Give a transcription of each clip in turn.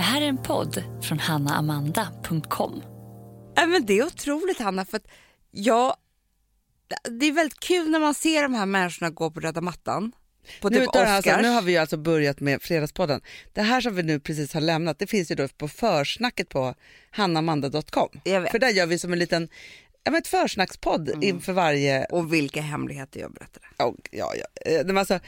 Det här är en podd från hannaamanda.com. Ja, men det är otroligt Hanna, för att jag, det är väldigt kul när man ser de här människorna gå på röda mattan. På Nu, typ alltså, Oscars. nu har vi ju alltså börjat med Fredagspodden. Det här som vi nu precis har lämnat, det finns ju då på försnacket på hannamanda.com. För där gör vi som en liten ja, men ett försnackspodd inför varje... Och vilka hemligheter jag berättade. Oh, ja, ja. eh, Men alltså,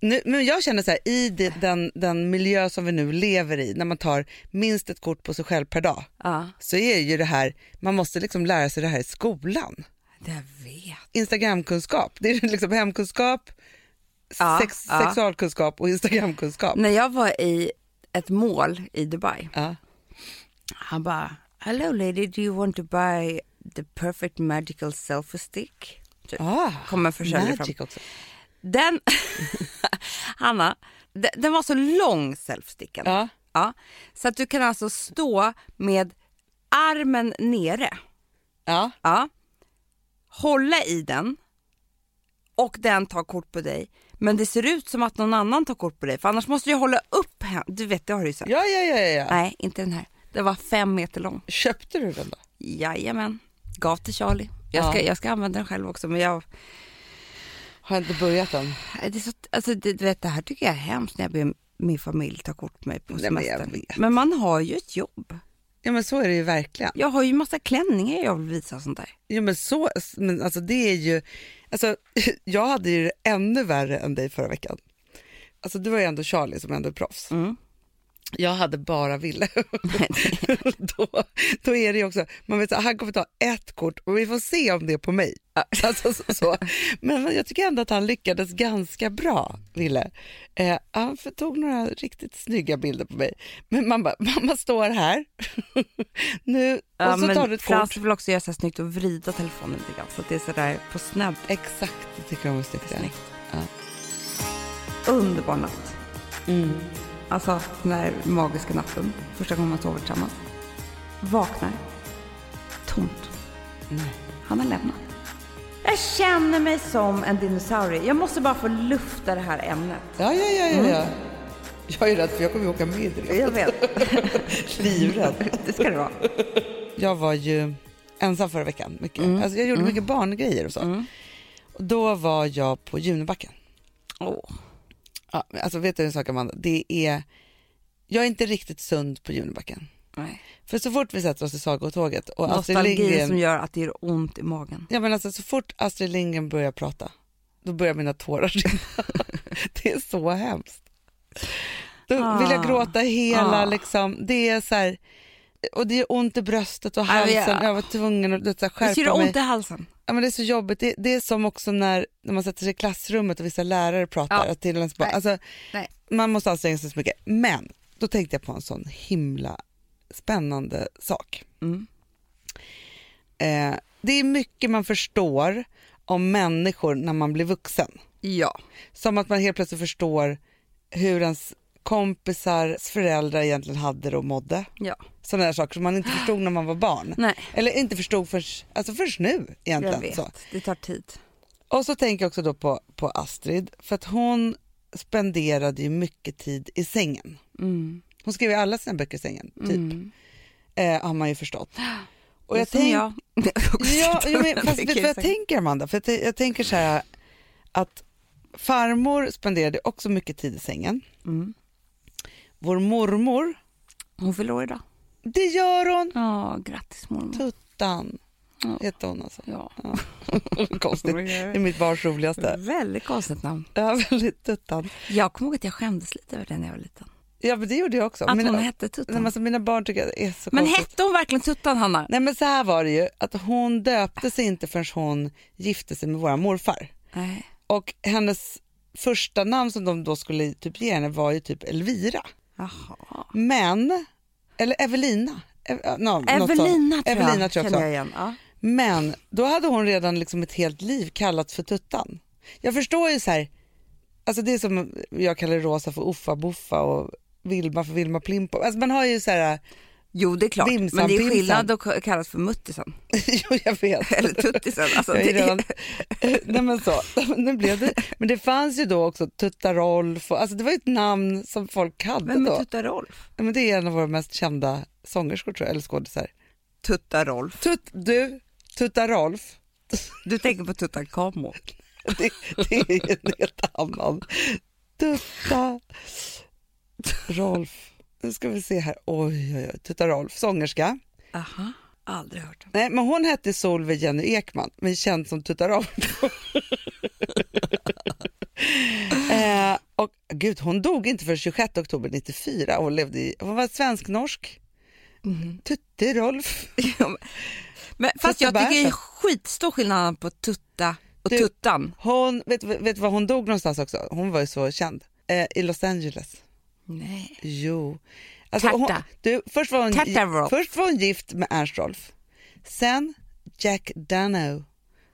nu, men jag känner så här, i det, den, den miljö som vi nu lever i, när man tar minst ett kort på sig själv per dag, Ja, så är ju det här, man måste liksom lära sig det här i skolan. jag vet. Instagramkunskap, det är liksom hemkunskap, Ja, sex, ja. sexualkunskap och Instagramkunskap. När jag var i ett mål i Dubai, han bara, hello lady, do you want to buy the perfect magical selfie stick? Typ. Ah, Kommer försäljare fram. också. Den, Hanna, den, den var så lång selfsticken. Ja. Ja, så att du kan alltså stå med armen nere, Ja. ja, hålla i den och den tar kort på dig. Men det ser ut som att någon annan tar kort på dig för annars måste du hålla upp henne. Du vet, det har du ju sett. Ja, ja, ja, ja. Nej, inte den här. Den var fem meter lång. Köpte du den då? Jajamän, gav till Charlie. Jag ska, Ja. jag ska använda den själv också men jag, Har inte börjat än? Nej, det, är så, alltså, det, du vet, det här tycker jag är hemskt när jag ber min familj ta kort på mig på men semestern. vet. Men man har ju ett jobb. Ja men så är det ju verkligen. Jag har ju massa klänningar jag vill visa och sånt där. Ja men så, men alltså det är ju, alltså jag hade ju det ännu värre än dig förra veckan. Alltså du var ju ändå Charlie som ändå är proffs. Mm. Jag hade bara Ville. då, då är det ju också, man vet att han kommer ta ett kort och vi får se om det är på mig. Alltså, så, så. Men jag tycker ändå att han lyckades ganska bra, Ville. Eh, han tog några riktigt snygga bilder på mig. Men man bara, mamma står här. nu, Ja, och så tar du ett Frans kort. vill också göra så här snyggt och vrida telefonen lite grann så att det är sådär på snedd. Exakt, det tycker jag var snyggt. Snyggt. Ja. Underbar natt. Mm. Alltså den där magiska natten. Första gången man sover tillsammans. Vaknar. Tomt. Han har lämnat. Jag känner mig som en dinosaurie. Jag måste bara få lufta det här ämnet. Ja, ja, ja, ja, ja. Jag är rädd för jag kommer åka med i det. Jag vet. Livrädd. det ska det vara. Jag var ju ensam förra veckan. Mycket. Alltså jag gjorde mycket barngrejer och så. Och då var jag på Junibacken. Åh. Ja, alltså vet du en sak Amanda? Det är, jag är inte riktigt sund på Junibacken. Nej. För så fort vi sätter oss i Sagotåget och Astrid Nostalgi Lindgren, som gör att det gör ont i magen. ja, men alltså, så fort Astrid Lindgren börjar prata, då börjar mina tårar rinna. det är så hemskt. Då vill jag Ah. gråta hela, Ah. liksom, det är så här, och det är ont i bröstet och halsen, jag- jag var tvungen att så här, Det skärpa gör mig. ont i halsen. Ja, men det är så jobbigt, det, det är som också när, när man sätter sig i klassrummet och vissa lärare pratar Ja. till ens barn. Alltså, Nej. man måste anstränga sig så mycket. Men då tänkte jag på en sån himla spännande sak. Mm. Eh, det är mycket man förstår om människor när man blir vuxen. Ja. Som att man helt plötsligt förstår hur ens kompisars föräldrar egentligen hade det och mådde. Ja. Sådana där saker som man inte förstod när man var barn. Nej, Eller inte förstod först, alltså först nu jag egentligen. vet. Så. Det tar tid. Och så tänker jag också då på, på Astrid, för att hon spenderade ju mycket tid i sängen. Mm. Hon skrev ju alla sina böcker i sängen, typ, Mm. eh, har man ju förstått. Och jag tänk- jag. Ja, jo, men, fast vet du vad jag tänker? Amanda? För jag, jag tänker så här att farmor spenderade också mycket tid i sängen. Mm. Vår mormor, Hon fyller år idag. det gör hon. Ja, grattis mormor. Tuttan Ja. heter hon alltså. Ja. Konstigt, det är mitt barns roligaste. Väldigt konstigt namn. Ja, väldigt Tuttan. Jag kommer ihåg att jag skämdes lite över det när jag var liten. Ja, men det gjorde jag också. Att mina, hon hette Tuttan. alltså, mina barn tycker att det är så Men konstigt. hette hon verkligen Tuttan, Hanna? Nej men så här var det ju, att hon döpte sig inte förrän hon gifte sig med våra morfar. Nej. Och hennes första namn som de då skulle typ ge henne var ju typ Elvira. Jaha. Men, eller Evelina. Ev, no, Evelina tror jag, Evelina tror jag också. jag igen. Ja. Men då hade hon redan liksom ett helt liv kallats för Tuttan. Jag förstår ju så här, alltså det är som jag kallar Rosa för Uffa Buffa och Vilma för Vilma Plimpo. Alltså man har ju så här Jo, det är klart. Vimsan, men det är skillnad att kallas för muttisen. jo, jag vet. Eller tuttisen. Alltså, det redan, nej men så, nu blev det, men det fanns ju då också Tutta Rolf, och, alltså det var ju ett namn som folk hade Vem då. är Tutta Rolf? Ja, men det är en av våra mest kända sångerskor tror jag, eller skådisar. Tutta Rolf. Tut, du, Tutta Rolf, Du tänker på Tutankhamon. det, det är en helt annan. Tutta Rolf, nu ska vi se här, oj oj oj, Tutta Rolf, sångerska. Aha, aldrig hört om. Nej, men hon hette Solveig Jenny Ekman, men känd som Tutta Rolf. eh, och gud, hon dog inte för 26 oktober 94. Hon, levde i, hon var svensk-norsk. Mhm. Tutte Rolf. Men, fast jag tycker det är skitstor skillnad på Tutta och Du- Tuttan. Hon, vet du vet du var hon dog någonstans också? Hon var ju så känd. Eh, I Los Angeles. Nej. Jo. Alltså, Tärta. hon, du, först, var hon, först var hon gift med Ernst Rolf. Sen Jack Dano.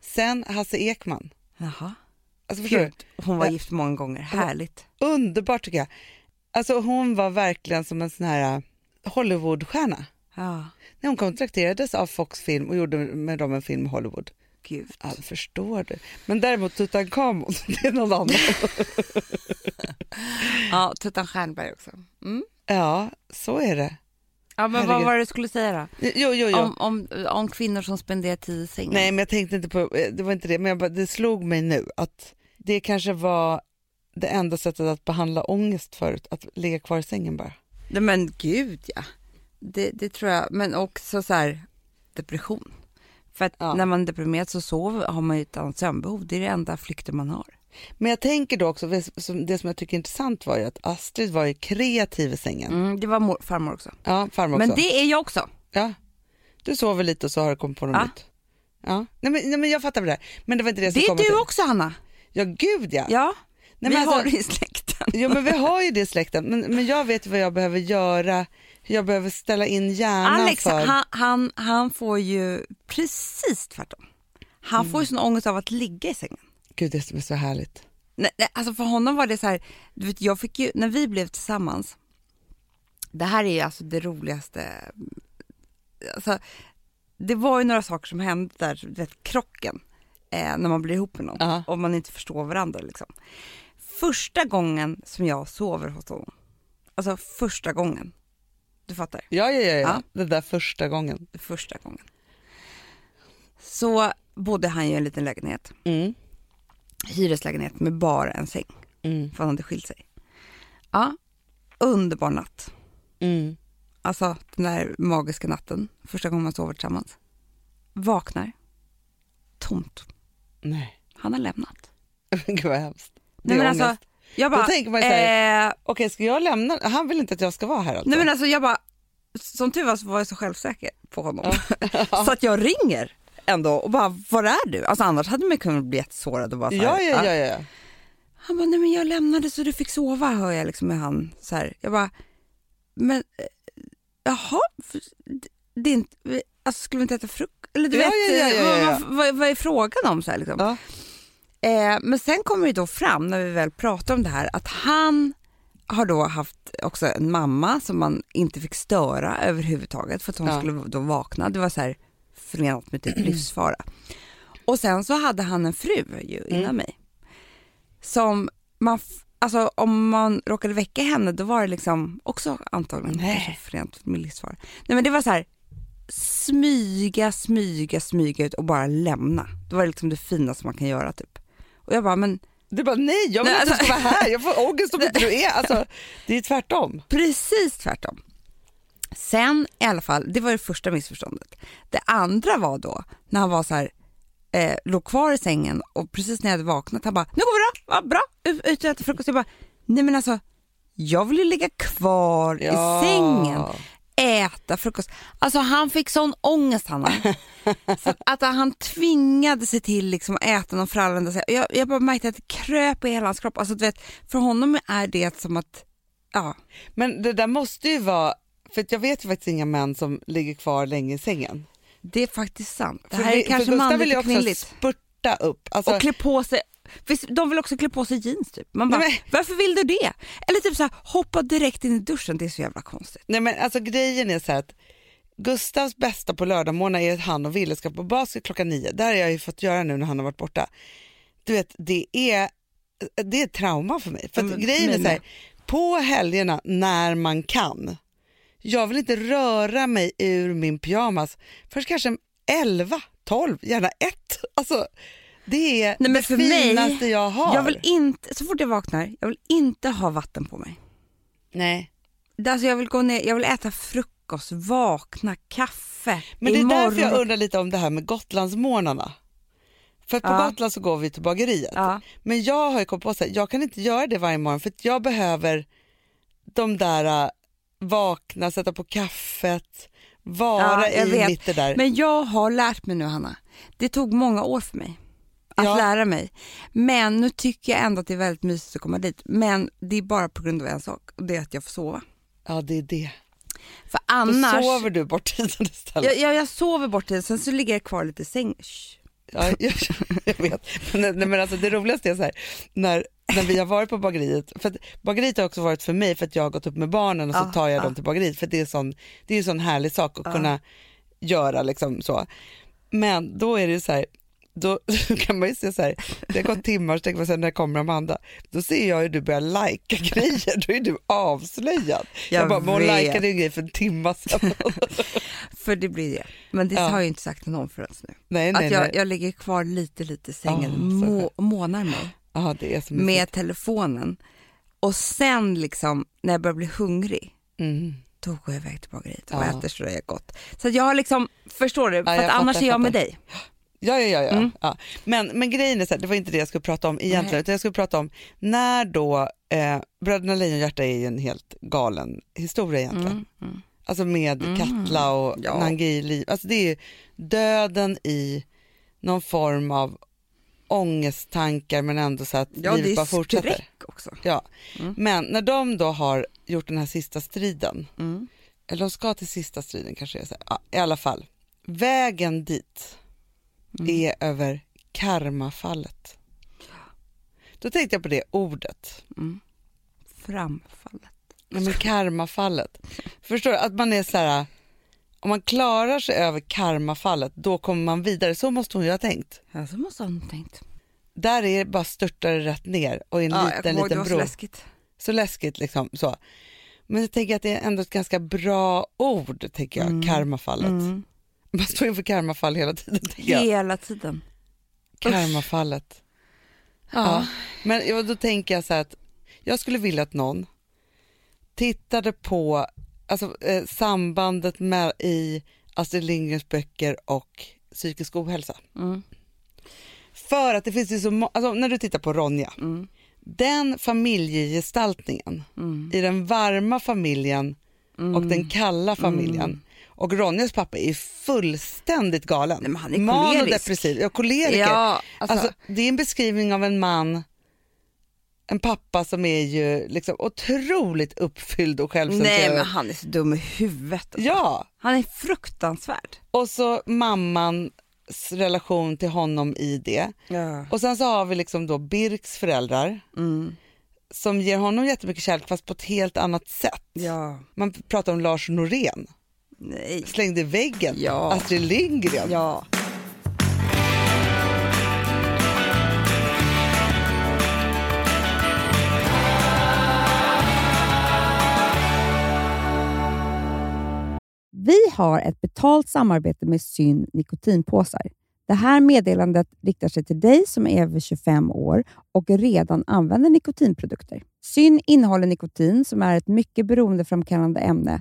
Sen Hasse Ekman. Jaha. Alltså? Gud, hon var gift många gånger. Härligt. Underbart tycker jag. Alltså hon var verkligen som en sån här uh, Hollywoodstjärna. Ja, När hon kontrakterades av Fox Film och gjorde med dem en film i Hollywood. Gud. Ja, förstår du. Men däremot Tutankhamon, det är någon annan. Ja, Tuttan Stjernberg också. Mm. ja, så är det. Ja, men Herregud. vad var det du skulle säga då? Jo, jo, jo. Om, om, om kvinnor som spenderar tid i sängen? Nej, men jag tänkte inte på, eh, det var inte det, men jag bara, det slog mig nu att det kanske var det enda sättet att behandla ångest förut, att ligga kvar i sängen bara. Nej men gud ja. Det, det tror jag, men också så här depression. För att Ja. när man är deprimerad så sover, har man ju ett annat sömnbehov. Det är det enda flykten man har. Men jag tänker då också, det som som jag tycker är intressant var ju att Astrid var ju kreativ i sängen. Mm, det var mor, farmor också. Ja, farmor också. Men det är jag också. Ja. Du sover lite och så har du kommit på något Ja. nytt. Ja. Nej, men, nej, men jag fattar det där. Men det var inte det jag Det är du till. också Hanna. Ja, gud ja. Ja, Nej, vi alltså- har det i släkten. Jo, men vi har ju det i släkten. Men, men jag vet vad jag behöver göra, jag behöver ställa in hjärnan Alex, för. han, han, han får ju precis tvärtom. Han Mm. får ju sån ångest av att ligga i sängen. Gud, det som är så härligt. Nej, nej, alltså för honom var det så här, du vet, jag fick ju, när vi blev tillsammans, det här är ju alltså det roligaste, alltså, det var ju några saker som hände där, du vet krocken, eh, när man blir ihop med någon Ja. och man inte förstår varandra liksom. Första gången som jag sover hos honom, alltså första gången, du fattar? Ja, ja, ja, ja. Det där första gången. Första gången. Så bodde han ju i en liten lägenhet, Mm. hyreslägenhet med bara en säng, Mm. för han hade skilt sig. Ja, underbar natt. Mm. Alltså den där magiska natten, första gången man sover tillsammans. Vaknar, tomt. Nej, Han har lämnat. gud vad hemskt. Det Nej, är men ångest. alltså, jag bara, Då tänker man ju så här, eh, Okej, ska jag lämna? Han vill inte att jag ska vara här alltså? nej men alltså jag bara, som tur var så var jag så självsäker på honom. så att jag ringer ändå och bara, var är du? Alltså annars hade man kunnat bli jättesårad och bara så här, ja, ja, ja, ja. Han bara, nej men jag lämnade så du fick sova, hör jag liksom med han så här. Jag bara, men eh, jaha, det- det är inte, alltså skulle vi inte äta frukost? Eller du Ja, vet, ja, ja, ja, ja, ja. Vad, vad, vad är frågan om? Så här, liksom. Ja. Eh, men sen kommer det då fram när vi väl pratar om det här att han har då haft också en mamma som man inte fick störa överhuvudtaget för att hon Ja. skulle då vakna. Det var så här förenat med typ livsfara. Och sen så hade han en fru ju innan Mm. mig. Som man, alltså om man råkade väcka henne då var det liksom också antagligen Nej. förenat med livsfara. Nej men det var så här smyga, smyga, smyga ut och bara lämna. Det var liksom det finaste man kan göra typ. Och jag bara, men Du bara nej, jag vill Nej, inte att du alltså- ska vara här. Jag får ångest om inte du är. Alltså, det är tvärtom. Precis tvärtom. Sen i alla fall, det var det första missförståndet. Det andra var då när han var så här, eh, låg kvar i sängen och precis när jag hade vaknat, han bara, nu går vi då, ja, bra, ut ut och äta frukost. Jag bara, nej men alltså, jag vill ju ligga kvar Ja. i sängen, äta frukost. Alltså han fick sån ångest Hanna. så att han tvingade sig till liksom att äta någon frallande. Jag, jag bara märkte att det kröp i hela hans kropp. Alltså, du vet, för honom är det som att, ja, Men det där måste ju vara, för jag vet ju faktiskt inga män som ligger kvar länge i sängen. Det är faktiskt sant. Det För här är vi- kanske för manligt och kvinnligt. spurta upp. Alltså, och klä på sig. Visst, de vill också klä på sig jeans typ. Man bara, Nej, varför vill du det? Eller typ så här, hoppa direkt in i duschen, det är så jävla konstigt. Nej men alltså grejen är så här att Gustavs bästa på lördagmorgnar är att han och Ville ska på basket klockan nio. Det har jag ju fått göra nu när han har varit borta. Du vet, det är, det är ett trauma för mig. För Men- grejen är men- så här, på helgerna när man kan, jag vill inte röra mig ur min pyjamas förrän kanske 11, 12, gärna 1. Alltså, det är Nej, men det för mig- finaste jag har. Jag vill inte, så fort jag vaknar, jag vill inte ha vatten på mig. Nej. Alltså jag vill gå ner, jag vill äta frukost, vakna, kaffe. Men det är imorgon- därför jag undrar lite om det här med Gotlandsmorgnarna. För på Ja. Gotland så går vi till bageriet. Ja. Men jag har ju kommit på att jag kan inte göra det varje morgon för jag behöver de där äh, vakna, sätta på kaffet, vara Ja, i vet. mitt det där. Men jag har lärt mig nu Hanna. Det tog många år för mig att Ja. lära mig. Men nu tycker jag ändå att det är väldigt mysigt att komma dit. Men det är bara på grund av en sak och det är att jag får sova. Ja det är det. För Då annars... sover du bort tiden istället. jag, jag, jag sover bort tiden, sen så ligger jag kvar lite i. Shh. Ja, jag, jag vet. Men, nej, men alltså, det roligaste är så här, när, när vi har varit på bageriet, för att bageriet har också varit för mig för att jag har gått upp med barnen och så Ja, tar jag ja. dem till bageriet för det är, sån, det är en sån härlig sak att Ja. kunna göra liksom så. Men då är det så här, då kan man ju se så här, det har gått timmar så tänker man så här, när kommer Amanda? Då ser jag hur du börjar lajka grejer, då är du avslöjad. Jag, Jag bara, men hon lajkade en grej för en timme sedan. För det blir det. Men det Ja. har jag inte sagt till någon förrän nu. nej, nej, Att jag, nej. jag ligger kvar lite, lite i sängen, Ja, så må, månar mig Ja, mysigt. med telefonen. Och sen liksom, när jag börjar bli hungrig, Mm. då går jag iväg till bageriet och Ja. äter så det är gott. Så jag har liksom, förstår du? För jag att annars fattar, är jag med dig. Ja, ja, ja. ja. Mm. ja. Men, men grejen är så här, det var inte det jag skulle prata om egentligen, Nej. utan jag skulle prata om när då, eh, Bröderna Lejonhjärta är ju en helt galen historia egentligen. Mm, mm. Alltså med Mm. Katla och Ja. Nangili, alltså det är ju döden i någon form av ångesttankar men ändå så att Ja, livet det bara är fortsätter. skräck också. Ja. Mm. Men när de då har gjort den här sista striden, Mm. eller de ska till sista striden kanske det är så här. Ja, i alla fall, vägen dit Mm. är över karmafallet. Då tänkte jag på det ordet, Mm. Framfallet. Nej, men karmafallet. Förstår du, att man är så här, om man klarar sig över karmafallet, då kommer man vidare. Så måste hon ju ha tänkt. Ja, så måste han ha tänkt. Där är det bara störtar rätt ner och en Ja, liten, det liten var så bro. läskigt. Så läskigt liksom. Så. Men jag tänker att det är ändå ett ganska bra ord, tänker jag, Mm. karmafallet. Mm. Man står inför karmafall hela tiden. Hela tiden. Karmafallet. Ja. Men ja, då tänker jag så här att jag skulle vilja att någon tittade på alltså, eh, sambandet med, i Astrid Lindgrens böcker och psykisk ohälsa. Mm. För att det finns ju så alltså, när du tittar på Ronja, Mm. den familjegestaltningen Mm. i den varma familjen Mm. och den kalla familjen. Och Ronjas pappa är fullständigt galen. Nej, men han är Manodepressiv, ja, koleriker. Ja, alltså, Alltså, det är en beskrivning av en man, en pappa som är ju liksom otroligt uppfylld och nej självcentrerad. men han är så dum i huvudet. Alltså. Ja, Han är fruktansvärd. och så mammans relation till honom i det. Ja. Och sen så har vi liksom då Birks föräldrar Mm. som ger honom jättemycket kärlek fast på ett helt annat sätt. Ja. Man pratar om Lars Norén, Nej. slängde i väggen, Ja. Astrid Lindgren. Ja. Vi har ett betalt samarbete med Syn nikotinpåsar. Det här meddelandet riktar sig till dig som är över 25 år och redan använder nikotinprodukter. Syn innehåller nikotin som är ett mycket beroendeframkallande ämne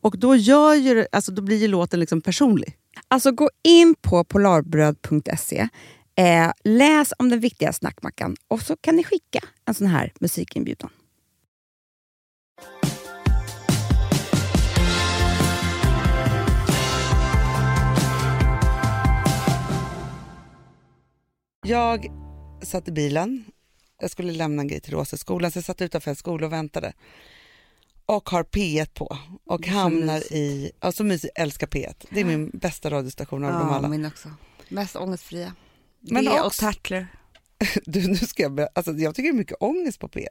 Och då, gör ju, det- alltså, då blir ju låten liksom personlig. Alltså gå in på polarbröd.se, eh, läs om den viktiga snackmackan och så kan ni skicka en sån här musikinbjudan. Jag satt i bilen, jag skulle lämna en grej till Råseskolan, så jag satt utanför en skola och väntade. Och har P1 på och hamnar i, ja så mysigt, älskar P1. Det är min bästa radiostation av dem alla. min också. Mest ångestfria. Men det och också- Tatler. Du, nu ska jag, alltså, jag tycker det är mycket ångest på P1.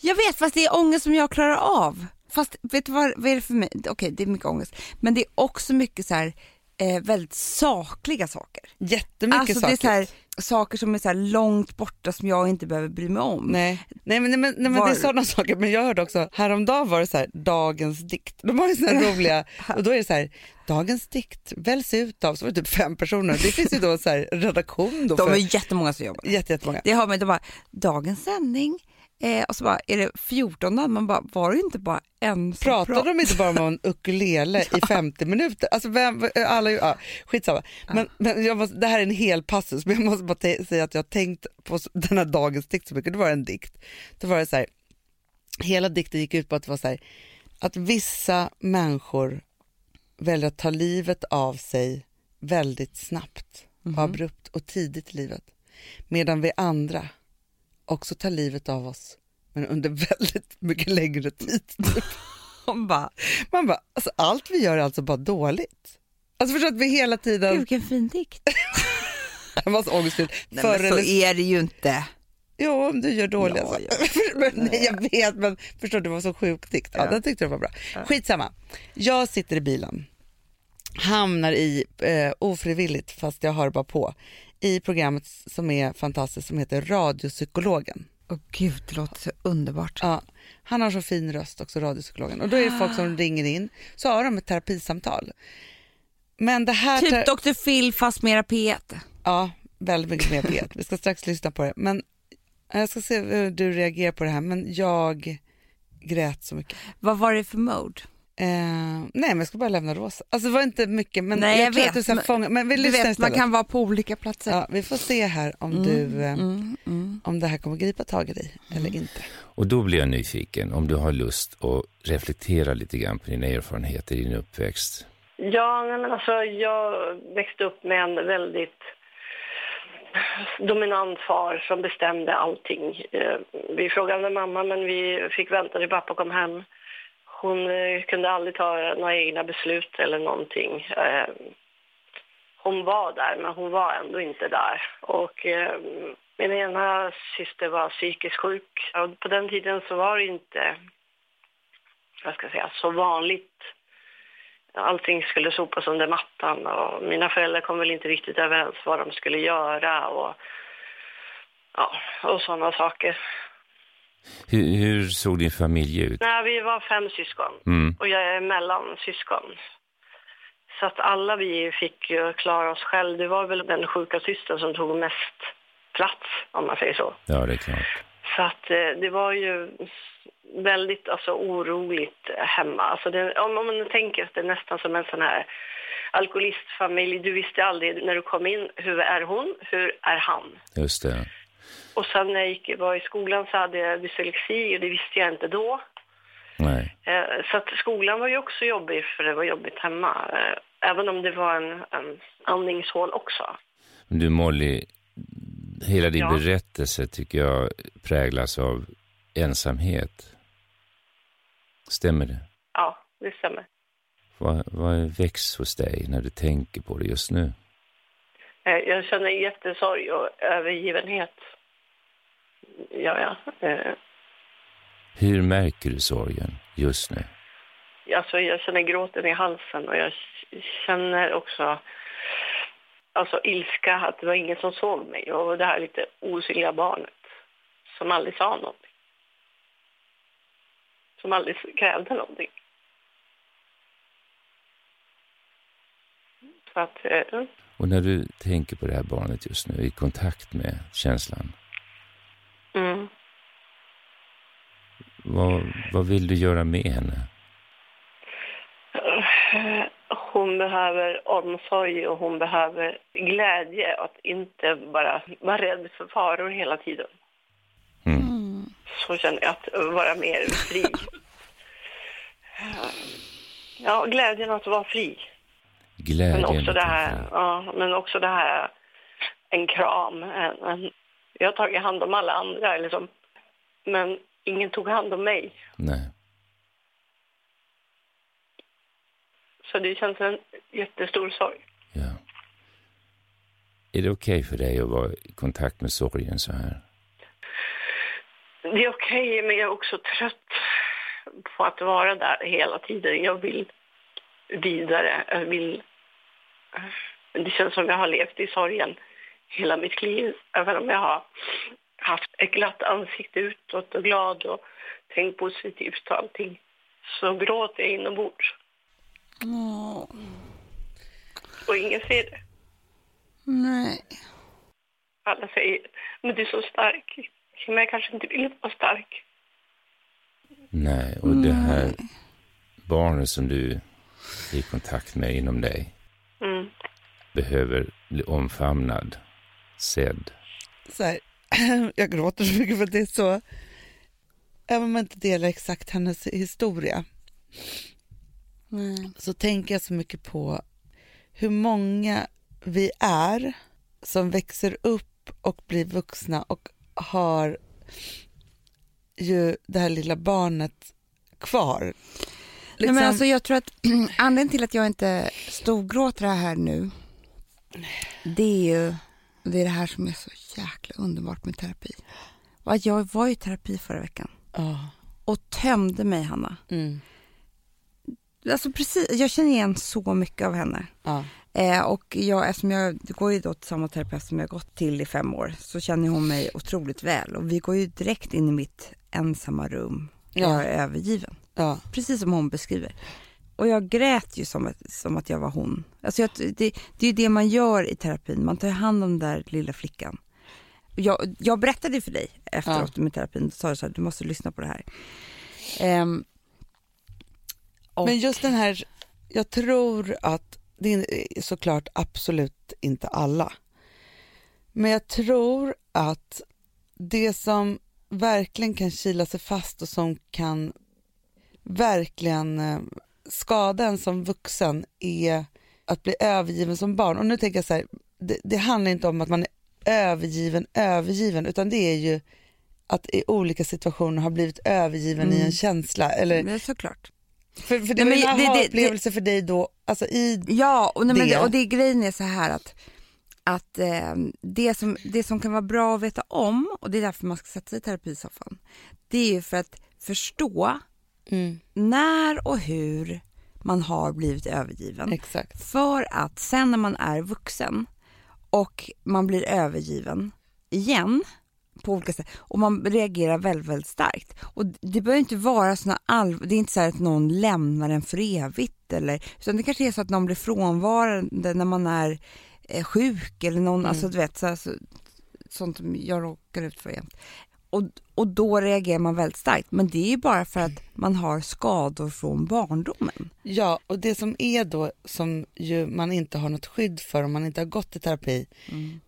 Jag vet, fast det är ångest som jag klarar av. Fast vet du vad, vad är det för mig? Okej, det är mycket ångest. Men det är också mycket så här, eh, väldigt sakliga saker. Jättemycket alltså saker. det är så här, saker som är så långt borta som jag inte behöver bry mig om. Nej, nej men, nej, men, nej, men det är sådana saker. Men jag hörde också, häromdagen var det så här, dagens dikt. De har ju här roliga, och då är det så här, dagens dikt väljs ut av, så var det typ fem personer. Det finns ju då så här redaktion då De för är jättemånga som jobbar. jätte, jättemånga. Det har man, de bara, dagens sändning, eh, och så bara, är det 14 namn? Man bara, var det inte bara en som Pratade pratade? de inte bara om en ukulele i 50 minuter? Alltså vem, alla, ja, skitsamma. Men, men jag måste, det här är en hel passus, men jag måste bara säga att jag har tänkt på den här dagens dikt så mycket. Det var en dikt. Då var det så här, hela dikten gick ut på att det var så här, att vissa människor väljer att ta livet av sig väldigt snabbt. och abrupt och tidigt i livet. Medan vi andra också tar livet av oss, men under väldigt mycket längre tid. Typ. Hon bara, Man bara, alltså, allt vi gör är alltså bara dåligt. Alltså förstår att vi hela tiden, vilken fin dikt. det var så ångestfylld. Nej, Förr men så eller är det ju inte. Jo, om du gör dåliga Ja, saker. men, nej, jag vet, men förstår du, det var så sjukt dikt. Ja, Ja. Den tyckte jag var bra. Skitsamma. Jag sitter i bilen, hamnar i, eh, ofrivilligt, fast jag har bara på, i programmet som är fantastiskt som heter Radiopsykologen. Åh gud, det låter så underbart. Ja, han har så fin röst också, radiopsykologen. Och då är det folk som ringer in, så har de ett terapisamtal. Men det här... Typ Dr. Phil fast mera P1. Ja, väldigt mycket mer P1. Vi ska strax lyssna på det. Men jag ska se hur du reagerar på det här. Men jag grät så mycket. Vad var det för mode? Eh, nej, men jag ska bara lämna rosa. Alltså det var inte mycket, men Nej, jag, jag tror vet, att du så här men- vi Du vet, man istället. kan vara på olika platser. Ja, vi får se här om Mm, du, eh, mm, mm. om det här kommer gripa tag i dig eller inte. Och då blir jag nyfiken om du har lust att reflektera lite grann på dina erfarenheter i din uppväxt. Ja, men alltså jag växte upp med en väldigt dominant far som bestämde allting. Eh, Vi frågade mamma, men vi fick vänta till pappa kom hem. Hon eh, kunde aldrig ta några egna beslut eller någonting. Eh, hon var där, men hon var ändå inte där. Och eh, min ena syster var psykiskt sjuk. Och på den tiden så var det inte, jag ska säga, så vanligt allting skulle sopas under mattan och mina föräldrar kom väl inte riktigt överens vad de skulle göra och, ja, och sådana saker. Hur, hur såg din familj ut? Nej, vi var fem syskon Mm. och jag är mellansyskon. Så att alla vi fick ju klara oss själv. Det var väl den sjuka systern som tog mest plats, om man säger så. Ja, det är klart. Så att eh, det var ju väldigt alltså, oroligt hemma. Alltså det, om, om man tänker att det är nästan som en sån här alkoholistfamilj. Du visste aldrig när du kom in, hur är hon, hur är han? Just det. Och sen när jag gick, var i skolan så hade jag dyslexi och det visste jag inte då. Nej. Eh, Så att skolan var ju också jobbig för det var jobbigt hemma. Eh, Även om det var en, en andningshål också. Men du Molly, hela din Ja. berättelse tycker jag präglas av ensamhet. Stämmer det? Ja, det stämmer. Vad, vad väcks hos dig när du tänker på det just nu? Eh, Jag känner jättesorg och övergivenhet. Ja, ja. Eh, Hur märker du sorgen just nu? Alltså, jag känner gråten i halsen och jag känner också alltså, ilska att det var ingen som såg mig. Och det här lite osynliga barnet som aldrig sa någonting. Som aldrig krävde någonting. Så att, eh, Och när du tänker på det här barnet just nu, i kontakt med känslan, mm. vad, vad vill du göra med henne? Hon behöver omsorg och hon behöver glädje. Att inte bara vara rädd för faror hela tiden. Mm. Så känner jag att vara mer fri. Ja, glädjen att vara fri. Glädjen Men också det här, ja, men också det här, en kram. En, en, jag har tagit hand om alla andra, liksom, men ingen tog hand om mig. Nej. Så det känns en jättestor sorg. Ja. Är det okej för dig att vara i kontakt med sorgen så här? Det är okej, men jag är också trött på att vara där hela tiden. Jag vill vidare. Jag vill... Det känns som jag har levt i sorgen hela mitt liv. Även om jag har haft ett glatt ansikte utåt och glad och tänkt positivt och allting. Så gråter jag inombords. Och ingen ser det. Nej. Alla säger, men du är så stark. Men jag kanske inte vill vara stark. Nej, och det här barnet som du är i kontakt med inom dig Mm. behöver bli omfamnad, sedd. Så här, jag gråter så mycket för att det är så, även om man inte delar exakt hennes historia, så tänker jag så mycket på hur många vi är som växer upp och blir vuxna och har ju det här lilla barnet kvar. Nej, Liksom- men alltså, jag tror att anledningen till att jag inte storgråter här nu, det är ju det, är det här som är så jäkla underbart med terapi. Jag var i terapi förra veckan Ja. och tömde mig, Hanna. Mm. Alltså precis, jag känner igen så mycket av henne. Ja. Eh, och jag, eftersom jag går ju då till samma terapeut som jag gått till i fem år så känner hon mig otroligt väl. Och vi går ju direkt in i mitt ensamma rum. Ja. Jag är övergiven. Ja. Precis som hon beskriver. Och jag grät ju som, att- som att jag var hon. Alltså jag, det, det är det man gör i terapin. Man tar hand om den där lilla flickan. Jag, jag berättade för dig efteråt med terapin. Då sa du så här, du måste lyssna på det här. Ehm, och, Men just den här, jag tror att det är såklart absolut inte alla. Men jag tror att det som verkligen kan kila sig fast och som kan verkligen skada en som vuxen är att bli övergiven som barn. Och nu tänker jag så här, det, det handlar inte om att man är övergiven, övergiven, utan det är ju att i olika situationer har blivit övergiven i Mm. en känsla. Eller, men såklart. för, för det Nej, var men en det- det- aha-upplevelse för dig då, alltså i, Ja, och, nej, men det. det, och det grejen är så här att, att eh, det, som, det som kan vara bra att veta om, och det är därför man ska sätta sig i terapisoffan, det är ju för att förstå Mm. när och hur man har blivit övergiven. exakt. För att sen när man är vuxen och man blir övergiven igen på olika sätt och man reagerar väldigt, väldigt starkt. Och det behöver inte vara såna all... det är inte så här att någon lämnar en för evigt eller, utan det kanske är så att någon blir frånvarande när man är eh, sjuk eller någon, Mm. alltså du vet, så, alltså, sånt som jag råkar ut för jämt. Och, och då reagerar man väldigt starkt, men det är ju bara för att man har skador från barndomen. Ja, och det som är då som ju man inte har något skydd för om man inte har gått i terapi,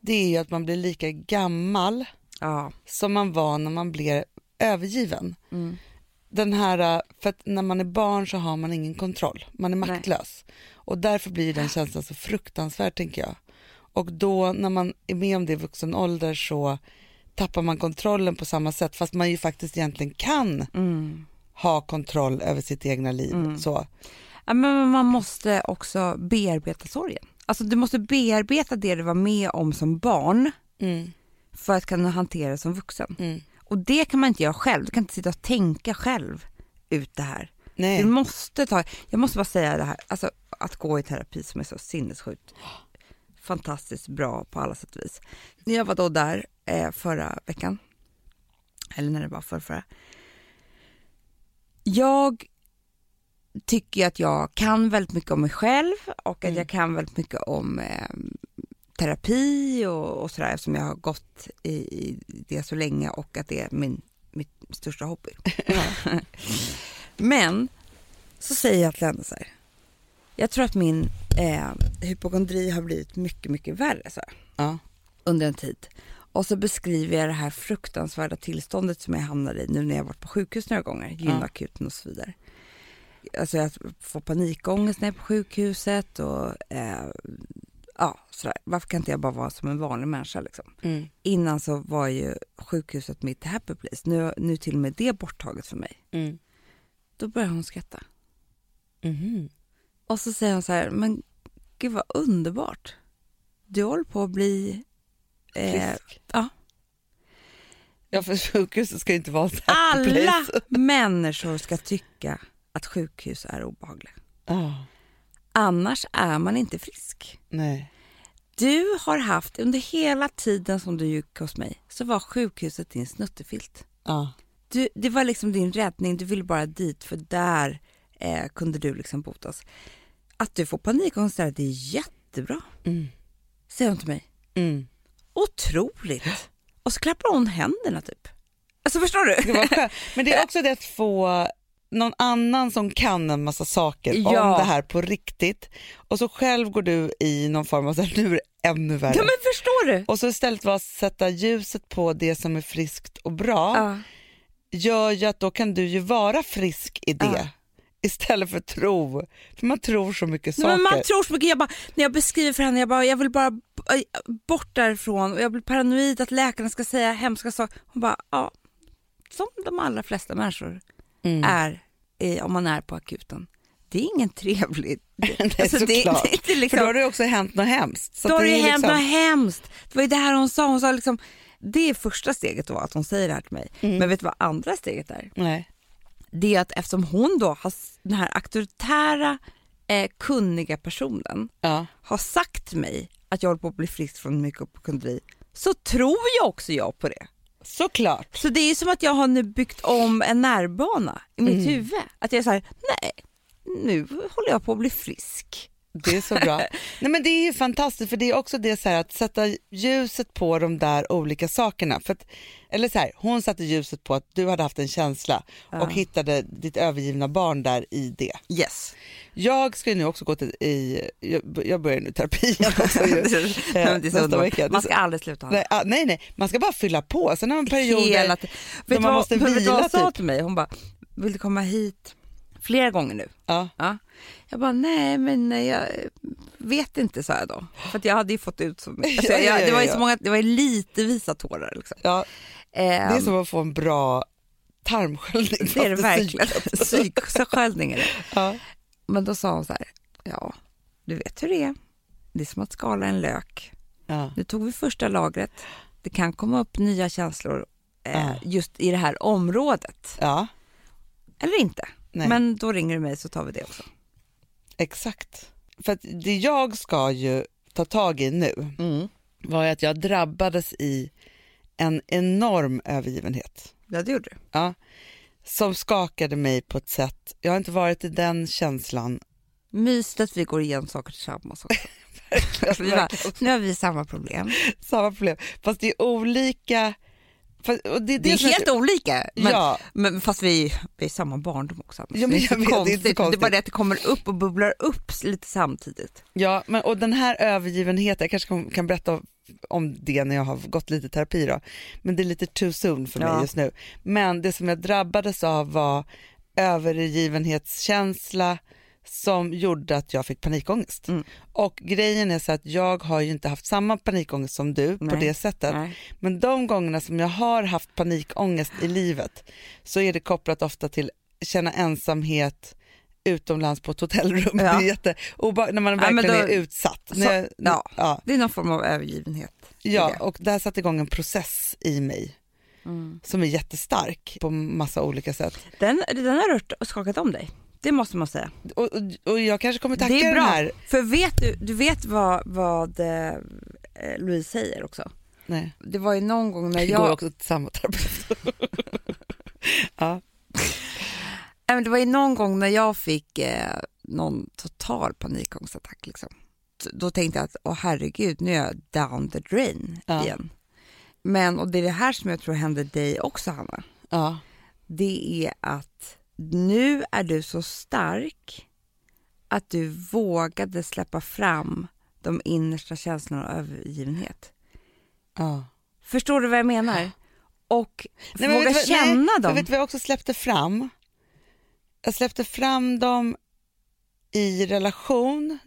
det är ju att man blir lika gammal Ja. som man var när man blev övergiven. Mm. Den här, för att när man är barn så har man ingen kontroll, man är Nej. maktlös. Och därför blir den känslan så fruktansvärd tänker jag. Och då när man är med om det i vuxen ålder så tappar man kontrollen på samma sätt fast man ju faktiskt egentligen kan Mm. ha kontroll över sitt egna liv. Så. Ja, men man måste också bearbeta sorgen. Alltså du måste bearbeta det du var med om som barn Mm, för att kunna hantera det som vuxen. mm. Och det kan man inte göra själv. Du kan inte sitta och tänka själv ut det här. Nej. Du måste ta, jag måste bara säga det här, alltså att gå i terapi som är så sinnessjukt fantastiskt bra på alla sätt och vis. Jag var då där eh, förra veckan, eller när det var förra, förra. Jag tycker att jag kan väldigt mycket om mig själv och att jag kan väldigt mycket om eh, terapi och, och sådär eftersom jag har gått i, i det så länge och att det är min, mitt största hobby. Men så säger jag till henne så här. Jag tror att min eh, hypokondri har blivit mycket, mycket värre så Ja. under en tid. Och så beskriver jag det här fruktansvärda tillståndet som jag hamnade i nu när jag varit på sjukhus några gånger, gynakuten och så vidare. Alltså jag får panikångest när jag är på sjukhuset och eh, ja, sådär. Varför kan inte jag bara vara som en vanlig människa liksom? Mm. Innan så var ju sjukhuset mitt happy place. Nu, nu till och med det borttaget för mig. Mm. Då börjar hon skratta. Mhm. Och så säger hon så här, men gud vad underbart. Du håller på att bli... Eh, Frisk. ja. Ja, för sjukhuset ska inte vara så här Alla människor ska tycka att sjukhus är obehagliga. Ja, Annars är man inte frisk. nej. Du har haft, under hela tiden som du gick hos mig, så var sjukhuset din snuttefilt. Ja. Du, det var liksom din räddning, du ville bara dit för där eh, kunde du liksom botas. Att du får panikångest där, det är jättebra, Mm. säger hon till mig. Mm. Otroligt! Och så klappar hon händerna typ. Alltså förstår du? Det. Men det är också det att få någon annan som kan en massa saker Ja. om det här på riktigt och så själv går du i någon form av så här, nu är det ännu värre. Ja men förstår du? Och så istället för att sätta ljuset på det som är friskt och bra Ja. gör ju att då kan du ju vara frisk i det. Ja. Istället för tro, för man tror så mycket Nej, saker. men man tror så mycket, jag bara, när jag beskriver för henne, jag bara, jag vill bara bort därifrån och jag blir paranoid att läkarna ska säga hemska saker. Hon bara, ja, som de allra flesta människor Mm. är om man är på akuten. Det är ingen trevlig... Nej, Alltså, det, såklart. det, det är liksom, För då har det också hänt något hemskt. Så då har det ju hänt liksom- något hemskt. Det var ju det här hon sa. Hon sa liksom, det är första steget var att hon säger det här till mig. Mm. Men vet du vad andra steget är? Nej. Det är att eftersom hon då har den här auktoritära, eh, kunniga personen Ja. har sagt till mig att jag håller på att bli frisk från mykopokondri så tror jag också jag på det. Såklart. Så det är som att jag har nu byggt om en nervbana i mitt Mm. huvud. Att jag är så här, nej, nu håller jag på att bli frisk. Det är så bra. Nej, men det är ju fantastiskt för det är också det så att sätta ljuset på de där olika sakerna. För att, eller så här, hon satte ljuset på att du hade haft en känsla och hittade ditt övergivna barn där i det. Yes. Jag ska ju nu också gå till, i, jag, jag börjar nu terapi också ju, eh, nästa vecka. Man ska aldrig sluta nej, ah, nej, nej, man ska bara fylla på. Sen har man perioder Hela du man vad, måste vet du vad vila hon sa typ. till mig? Hon bara, vill du komma hit flera gånger nu? Ja. Ja. Jag bara, nej men jag vet inte sa jag då. För jag hade ju fått ut så mycket. Alltså, jag, det var ju så många, det var ju lite visa tårar liksom. Ja, det är Ehm, som att få en bra tarmsköljning. det är det verkligen. Psyksköljning är det. Ja. Men då sa hon så här, ja du vet hur det är. Det är som att skala en lök. Ja. Nu tog vi första lagret. Det kan komma upp nya känslor eh, Ja. just i det här området. ja, Eller inte. Nej. Men då ringer du mig så tar vi det också. Exakt. För att det jag ska ju ta tag i nu var ju att jag drabbades i en enorm övergivenhet. Ja, det gjorde du. Ja, som skakade mig på ett sätt, jag har inte varit i den känslan. Mysigt att vi går igenom saker tillsammans också. Alltså, vi bara, nu har vi samma problem. Samma problem, fast det är olika. Fast, och det, Det är som jag- helt olika. Men, Ja, men fast vi, vi är samma barndom också. Ja, det, är vet, det är konstigt. det är bara det att det kommer upp och bubblar upp lite samtidigt. ja men, och den här övergivenheten, jag kanske kan, kan berätta om det när jag har gått lite terapi då, men det är lite too soon för mig Ja. just nu. Men det som jag drabbades av var övergivenhetskänsla som gjorde att jag fick panikångest. Mm. Och grejen är så att jag har ju inte haft samma panikångest som du på Nej. det sättet. Nej. Men de gångerna som jag har haft panikångest i livet så är det kopplat ofta till känna ensamhet utomlands på ett hotellrum. Ja. Det är jätte, när man Ja, verkligen då- är utsatt. så- jag, ja. ja, Det är någon form av övergivenhet. ja, det. och där satte igång en process i mig Mm. som är jättestark på massa olika sätt. Den, den har rört och skakat om dig. Det måste man säga. Och, och, och jag kanske kommer tacka det är den bra. här. För vet du, du vet vad, vad eh, Louise säger också. Nej, Det var ju någon gång när jag går jag... också till samma terapeut. ja. Men det var ju någon gång när jag fick eh, någon total panikångestattack. Liksom. Då tänkte jag att åh herregud, nu är jag down the drain Ja. igen. Men, och det är det här som jag tror händer dig också Hanna. ja. Det är att nu är du så stark att du vågade släppa fram de innersta känslorna av övergivenhet. ja. Förstår du vad jag menar? Och Nej, våga vet känna nej, dem. Vet du vad jag också släppte fram? Jag släppte fram dem i relation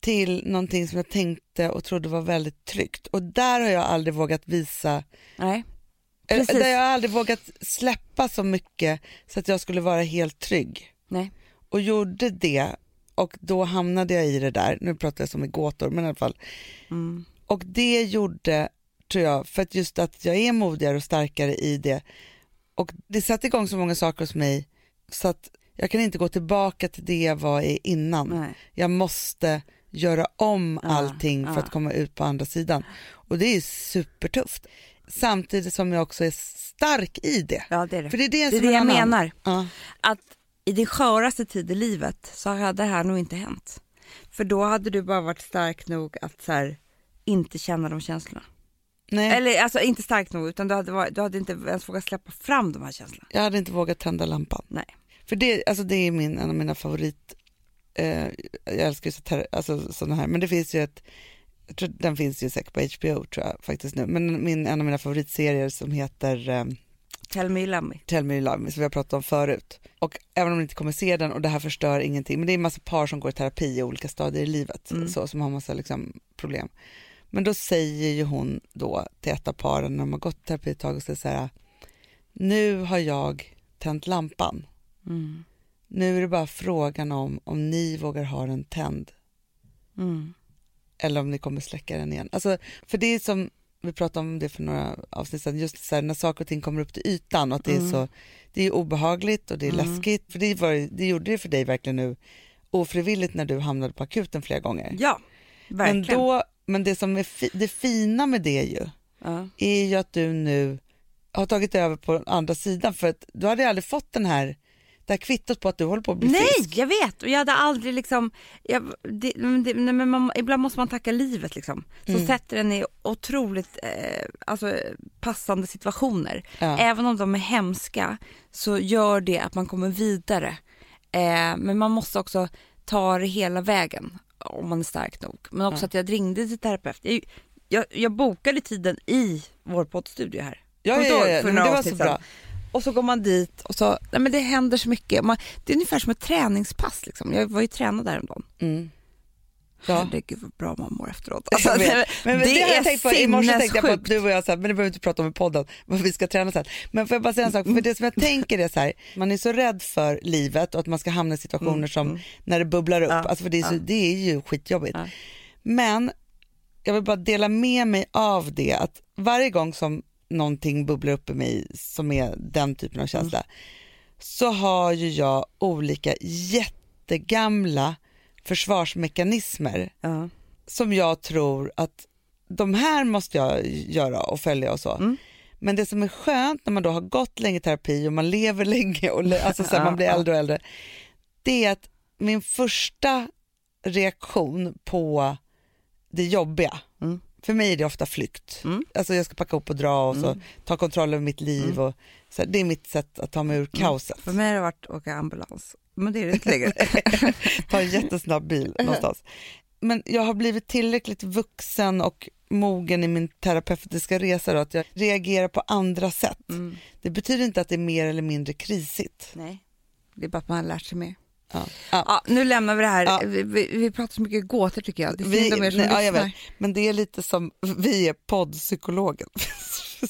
till någonting som jag tänkte och trodde var väldigt tryggt. Och där har jag aldrig vågat visa, Nej. Eller, Precis. där jag aldrig vågat släppa så mycket så att jag skulle vara helt trygg. Nej. Och gjorde det och då hamnade jag i det där, nu pratar jag som i gåtor men i alla fall. Mm. Och det gjorde, tror jag, för att just att jag är modigare och starkare i det. Och det satte igång så många saker hos mig så att jag kan inte gå tillbaka till det jag var i innan. Nej. Jag måste göra om Ja, allting för ja. att komma ut på andra sidan. Och det är supertufft. Samtidigt som jag också är stark i det. Ja, det är det. För det är det, det är det jag annan- menar. Ja. Att i din sköraste tid i livet så hade det här nog inte hänt. För då hade du bara varit stark nog att så här, inte känna de känslorna. Nej, Eller alltså inte stark nog utan du hade, varit, du hade inte ens vågat släppa fram de här känslorna. jag hade inte vågat tända lampan. Nej. För det, alltså det är min, en av mina favorit, eh, jag älskar ju så alltså, sådana här, men det finns ju ett, tror, den finns ju säkert på HBO tror jag faktiskt nu, men min, en av mina favoritserier som heter eh, Tell me you love me. Tell me you love me som vi har pratat om förut. Och även om ni inte kommer se den och det här förstör ingenting, men det är en massa par som går i terapi i olika stadier i livet Mm. så, som har massa liksom, problem. Men då säger ju hon då till ett av paren när de har gått terapi ett tag och säger så här, nu har jag tänt lampan. Mm. Nu är det bara frågan om om ni vågar ha den tänd Mm. Eller om ni kommer släcka den igen. Alltså, för det är som vi pratade om det för några avsnitt sedan, just så här, när saker och ting kommer upp till ytan och att det är så, det är obehagligt och det är läskigt. För det, var, det gjorde det för dig verkligen nu ofrivilligt när du hamnade på akuten flera gånger. Ja, men, verkligen. då, men det som är fi, det fina med det ju, ja. är ju att du nu har tagit över på andra sidan för att du hade aldrig fått den här, det här kvittot på att du håller på att bli Nej, frisk. jag vet och jag hade aldrig liksom, jag, det, det, nej, men man, ibland måste man tacka livet liksom. Som Mm. sätter en i otroligt eh, alltså, passande situationer. Ja. Även om de är hemska så gör det att man kommer vidare. Eh, men man måste också ta det hela vägen om man är stark nog. Men också Ja. att jag ringde till terapeut. Jag, jag, jag bokade tiden i vår poddstudio här. Ja, ja, ja, ja. Det var så bra. Och så går man dit och så, nej men det händer så mycket. Man, det är ungefär som ett träningspass liksom. Jag var ju tränad häromdagen. Mm. Ja. Herregud vad bra man mår efteråt. Alltså, det, men, men det, har jag tänkt på, I morse tänkte jag på att du och jag, så här, men det behöver vi inte prata om i podden, vad vi ska träna sen. Men får jag bara säga en sak, för det som jag tänker är så här, man är så rädd för livet och att man ska hamna i situationer som när det bubblar upp, Mm, Ja, alltså för det är, så, ja. det är ju skitjobbigt. Ja. Men jag vill bara dela med mig av det, att varje gång som någonting bubblar upp i mig som är den typen av känsla, Mm. så har ju jag olika jättegamla försvarsmekanismer Ja. som jag tror att de här måste jag göra och följa och så. Mm. Men det som är skönt när man då har gått länge i terapi och man lever länge och le- alltså Ja, man blir äldre och äldre, det är att min första reaktion på det jobbiga, Mm. För mig är det ofta flykt. Mm. Alltså jag ska packa upp och dra och så Mm. ta kontroll över mitt liv. Och, så det är mitt sätt att ta mig ur kaoset. För mig har det varit att åka ambulans. Men det är det inte längre. ta en jättesnabb bil någonstans. Men jag har blivit tillräckligt vuxen och mogen i min terapeutiska resa då, att jag reagerar på andra sätt. Mm. Det betyder inte att det är mer eller mindre krisigt. Nej, det är bara att man har lärt sig mer. Ja. Ja. Ja, nu lämnar vi det här. Ja. Vi, vi, pratar så mycket gåtor tycker jag. Det är Vi- om er som nej, ja, jag lyssnar. Men det är lite som, vi är poddpsykologen.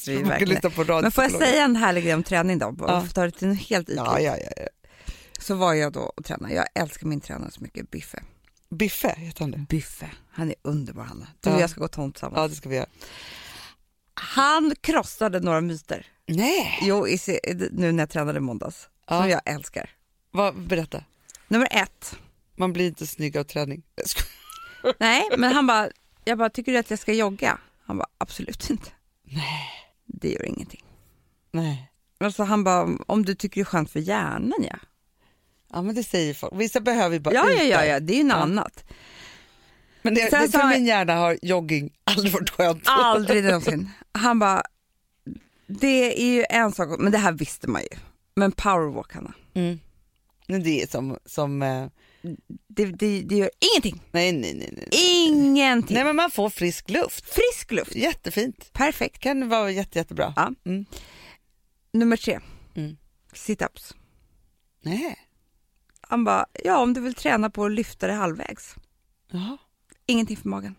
Vi är verkligen- på Men får jag säga en härlig grej om träning då? Ja. ta det till en helt ytligt. Ja, ja, ja, ja. Så var jag då och tränade. Jag älskar min tränare så mycket, Biffe. Biffe heter han det. Biffe, han är underbar Hanna. Du och Ja. jag ska gå tomt tillsammans. Ja, det ska vi göra. Han krossade några myter. Nej! Jo, i, nu när jag tränade i måndags. Som jag älskar. Vad, berätta. Nummer ett. Man blir inte snygg av träning. Nej, men han bara, jag bara, tycker du att jag ska jogga? Han bara, absolut inte. Nej. Det gör ingenting. Nej. Alltså han bara, om du tycker det är skönt för hjärnan ja. Ja, men det säger folk. Vissa behöver ju bara Ja, ja, ja, ja, det är ju något Ja. annat. Men det, Sen det, för min hjärna har jogging aldrig varit skönt. Aldrig någonsin. Han bara, det är ju en sak, men det här visste man ju. Men powerwalk Hanna, Mm. Men det är som, som eh, det, det, det gör ingenting. nej, nej, nej, nej. Ingenting. Nej men man får frisk luft. Frisk luft. Jättefint. Perfekt. Kan vara jätte, jättebra. Ja. Mm. Nummer tre, Mm. sit-ups. Nej. Han bara, ja om du vill träna på att lyfta det halvvägs. Jaha. Ingenting för magen.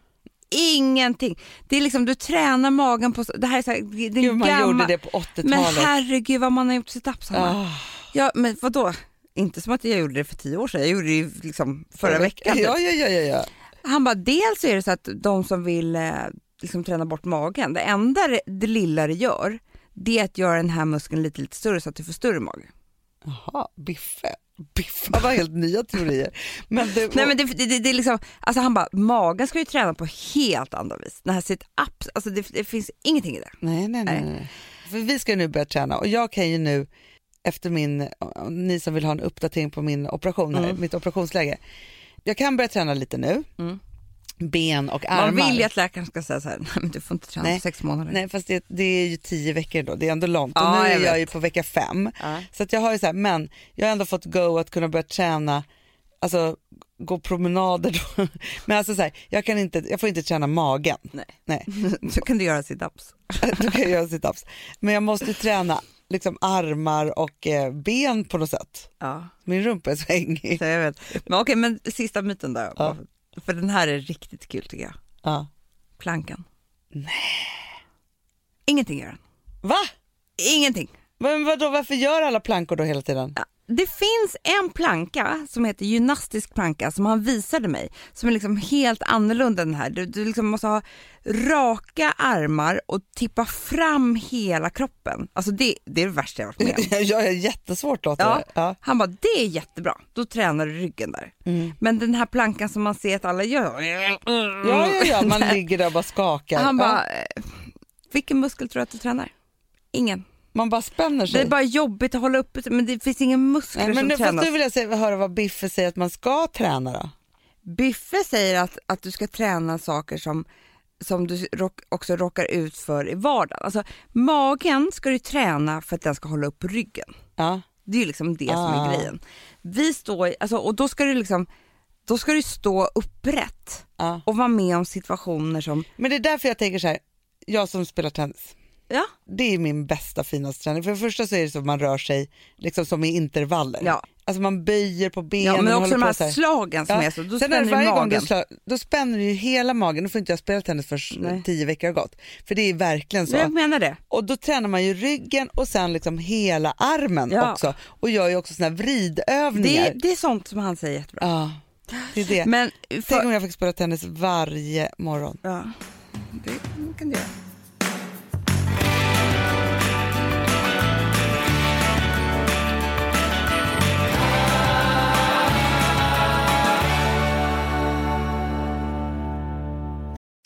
Ingenting. Det är liksom, du tränar magen på, det här är så här, det är Gud, man gammal, gjorde det på Men 80-talet. herregud vad man har gjort sit-ups Hanna. Ah. Ja men vadå? Inte som att jag gjorde det för tio år sedan, jag gjorde det ju liksom förra veckan. Ja, ja, ja, ja, ja. Han bara, dels är det så att de som vill eh, liksom träna bort magen, det enda det, lilla det gör, det är att göra den här muskeln lite, lite större så att du får större mage. Jaha, Biffe. Biffe var helt nya teorier. Men det, Nej men det, det, det, är liksom, alltså han bara, magen ska ju träna på helt andra vis. Den här sit-ups, alltså det, det finns ingenting i det. nej, nej, nej, Nej. För vi ska nu börja träna och jag kan ju nu efter min, ni som vill ha en uppdatering på min operation här, Mm. mitt operationsläge. Jag kan börja träna lite nu. Mm. Ben och armar. Man vill ju att läkaren ska säga så här, nej men du får inte träna Nej. på sex månader. Nej fast det, det är ju tio veckor då, det är ändå långt och Ja, nu är jag jag, vet. ju på vecka fem. Ja. Så att jag har ju så här, men jag har ändå fått go att kunna börja träna, alltså gå promenader då. Men alltså så här, jag, kan inte, jag får inte träna magen. Nej. Nej. Så kan du göra sit-ups. då kan jag göra situps. Men jag måste träna liksom armar och eh, ben på något sätt. Ja, Min rumpa är så hängig. så jag vet. Men okej, men sista myten där. Ja. För den här är riktigt kul tycker jag. Ja. plankan. Nej. Ingenting gör den. Va? Ingenting. Men vadå, varför gör alla plankor då hela tiden? Ja, Det finns en planka som heter gymnastisk planka som han visade mig som är liksom helt annorlunda den här. Du, du liksom måste ha raka armar och tippa fram hela kroppen. Alltså det, det är det värsta jag varit med om. Jag är jättesvårt låter Ja. det. Ja. Han bara, det är jättebra, då tränar du ryggen där. Mm. Men den här plankan som man ser att alla gör. Ja, ja, ja, man ligger där och bara skakar. Han Ja. bara, eh, vilken muskel tror du att du tränar? Ingen. Man bara spänner Det sig. är bara jobbigt att hålla uppe men det finns ingen muskler Nej, men som nu, fast tränas. nu vill jag se, höra vad Biffe säger att man ska träna då. Biffe säger att, att du ska träna saker som, som du rock, också råkar ut för i vardagen. Alltså magen ska du träna för att den ska hålla upp ryggen. Ja. Det är ju liksom det som Ah. är grejen. Vi står, alltså, och då ska du liksom då ska du stå upprätt Ja. och vara med om situationer som, Men det är därför jag tänker så här, jag som spelar tennis, ja, det är min bästa finaste träning. För det första så är det så att man rör sig liksom som i intervaller. Ja. Alltså man böjer på benen ja men också de här här. slagen som Ja. är så, då Sen det spänner gång magen. du slår, då spänner du ju hela magen, då får inte jag spela tennis för Nej. tio veckor har gått. För det är verkligen så. Jag menar det. Och då tränar man ju ryggen och sen liksom hela armen Ja. också. Och gör ju också såna här Det, vridövningar. är- det är sånt som han säger jättebra. Ja, det är det. Men Tänk för, om jag fick spela tennis varje morgon. ja, det kan du göra.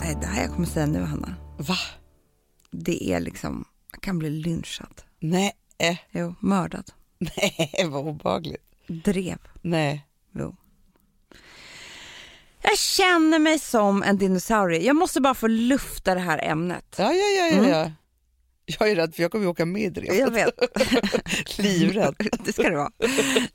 Nej, det här jag kommer säga nu, Hanna. Va? Det är liksom, jag kan bli lynchad. Nej, Jo, mördad. nej vad obehagligt. Drev. Nej. Jo. Jag känner mig som en dinosaurie. Jag måste bara få lufta det här ämnet. Ja, ja, ja, ja. Mm. ja. Jag är rädd för jag kommer ju åka med i drevet. Jag vet. Livrädd. det ska det vara.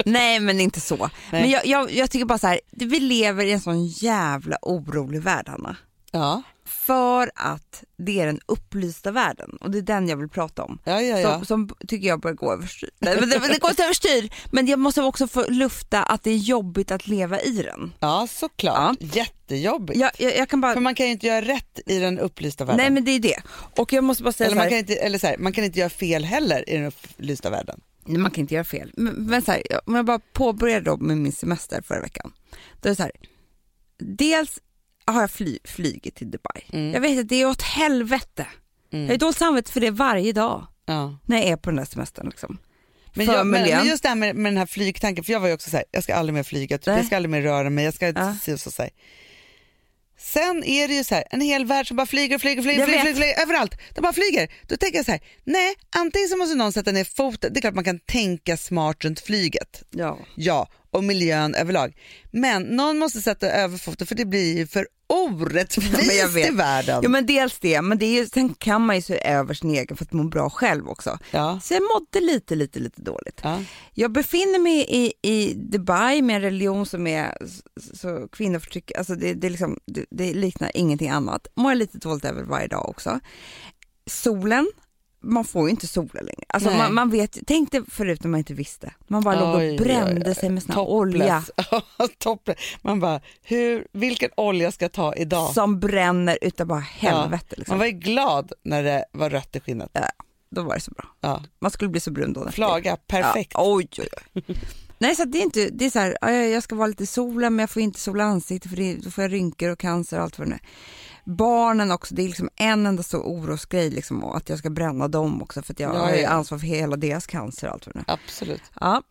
Nej, men inte så. Nej. Men jag, jag, jag tycker bara så här, vi lever i en sån jävla orolig värld, Hanna. Ja, För att det är den upplysta världen och det är den jag vill prata om. ja, ja. ja. Som, som tycker jag börjar gå överstyr. Nej, men det, det går inte överstyr, men jag måste också få lufta att det är jobbigt att leva i den. ja såklart. Jättejobbigt. Jag, jag, jag kan bara... För man kan ju inte göra rätt i den upplysta världen. Nej men det är det. Och jag måste bara säga eller man kan, inte, eller så här, man kan inte göra fel heller i den upplysta världen. Nej, man kan inte göra fel. Men, men så här, jag- om jag bara påbörjar då med min semester förra veckan. Då är det så här, dels har jag fly, flygit till Dubai. Mm. Jag vet att det är åt helvete. Jag har dåligt samvete för det varje dag Ja. när jag är på den där semestern. Liksom. Men, jag, men, men just det här med, med den här flygtanken, för jag var ju också så här, jag ska aldrig mer flyga, typ, jag ska aldrig mer röra mig, jag ska inte Ja. så, så här. Sen är det ju så här, en hel värld som bara flyger, flyger, flyger, flyger, flyger, flyger överallt. De bara flyger. Då tänker jag så här, nej, antingen så måste någon sätta ner foten, det är klart man kan tänka smart runt flyget, Ja. ja, och miljön överlag. Men någon måste sätta över foten för det blir ju för orättvist vet. i världen. Jo men dels det, men det är ju, sen kan man ju se över sin egen för att må bra själv också. ja. Så jag mådde lite, lite, lite dåligt. Ja. Jag befinner mig i, i Dubai med en religion som är så, så kvinnoförtryck, alltså det, det, är liksom, det, det liknar ingenting annat. Mår jag lite dåligt över varje dag också. Solen, man får ju inte sola längre. Alltså man, man vet, tänk dig förut när man inte visste. Man bara låg och brände sig med sån här olja. Man bara, hur, vilken olja ska jag ta idag? som bränner utav bara helvete. Man Liksom. var ju glad när det var rött i skinnet. Då var det så bra. Ja. Man skulle bli så brun då. Flaga, perfekt. Ja, oj, oj, oj. Nej, så det är inte, det är så här, ja, jag jag ska vara lite i solen men jag får inte sola ansiktet för det, då får jag rynkor och cancer och allt vad det nu är. Barnen också, det är liksom en enda stor orosgrej liksom, och att jag ska bränna dem också för att jag Ja, har ju ansvar för hela deras cancer och allt vad det. Absolut. Ja.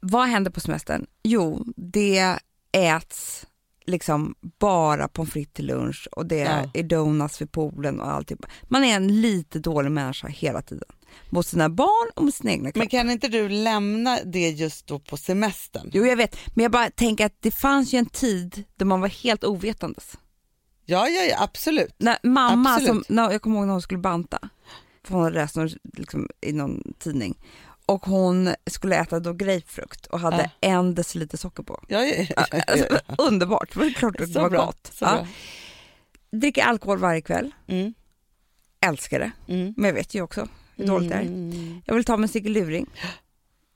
Vad händer på semestern? Jo, det äts liksom bara pommes frites till lunch och det Ja. är donuts vid poolen och allting. Man är en lite dålig människa hela tiden. Mot sina barn och mot sin egna kropp. Men kan inte du lämna det just då på semestern? Jo jag vet, men jag bara tänker att det fanns ju en tid då man var helt ovetandes. Ja, ja, ja absolut. När mamma, Absolut. som, när, jag kommer ihåg när hon skulle banta, för hon hade läst någon, liksom, i någon tidning, och hon skulle äta då grapefrukt och hade Ja. en deciliter socker på. Ja, ja, ja, Alltså, underbart, det var klart att det var bra. gott. Ja. Dricker alkohol varje kväll, Mm, älskar det, mm. men jag vet ju också hur dåligt det är. Mm, Jag vill ta mig en cigaluring,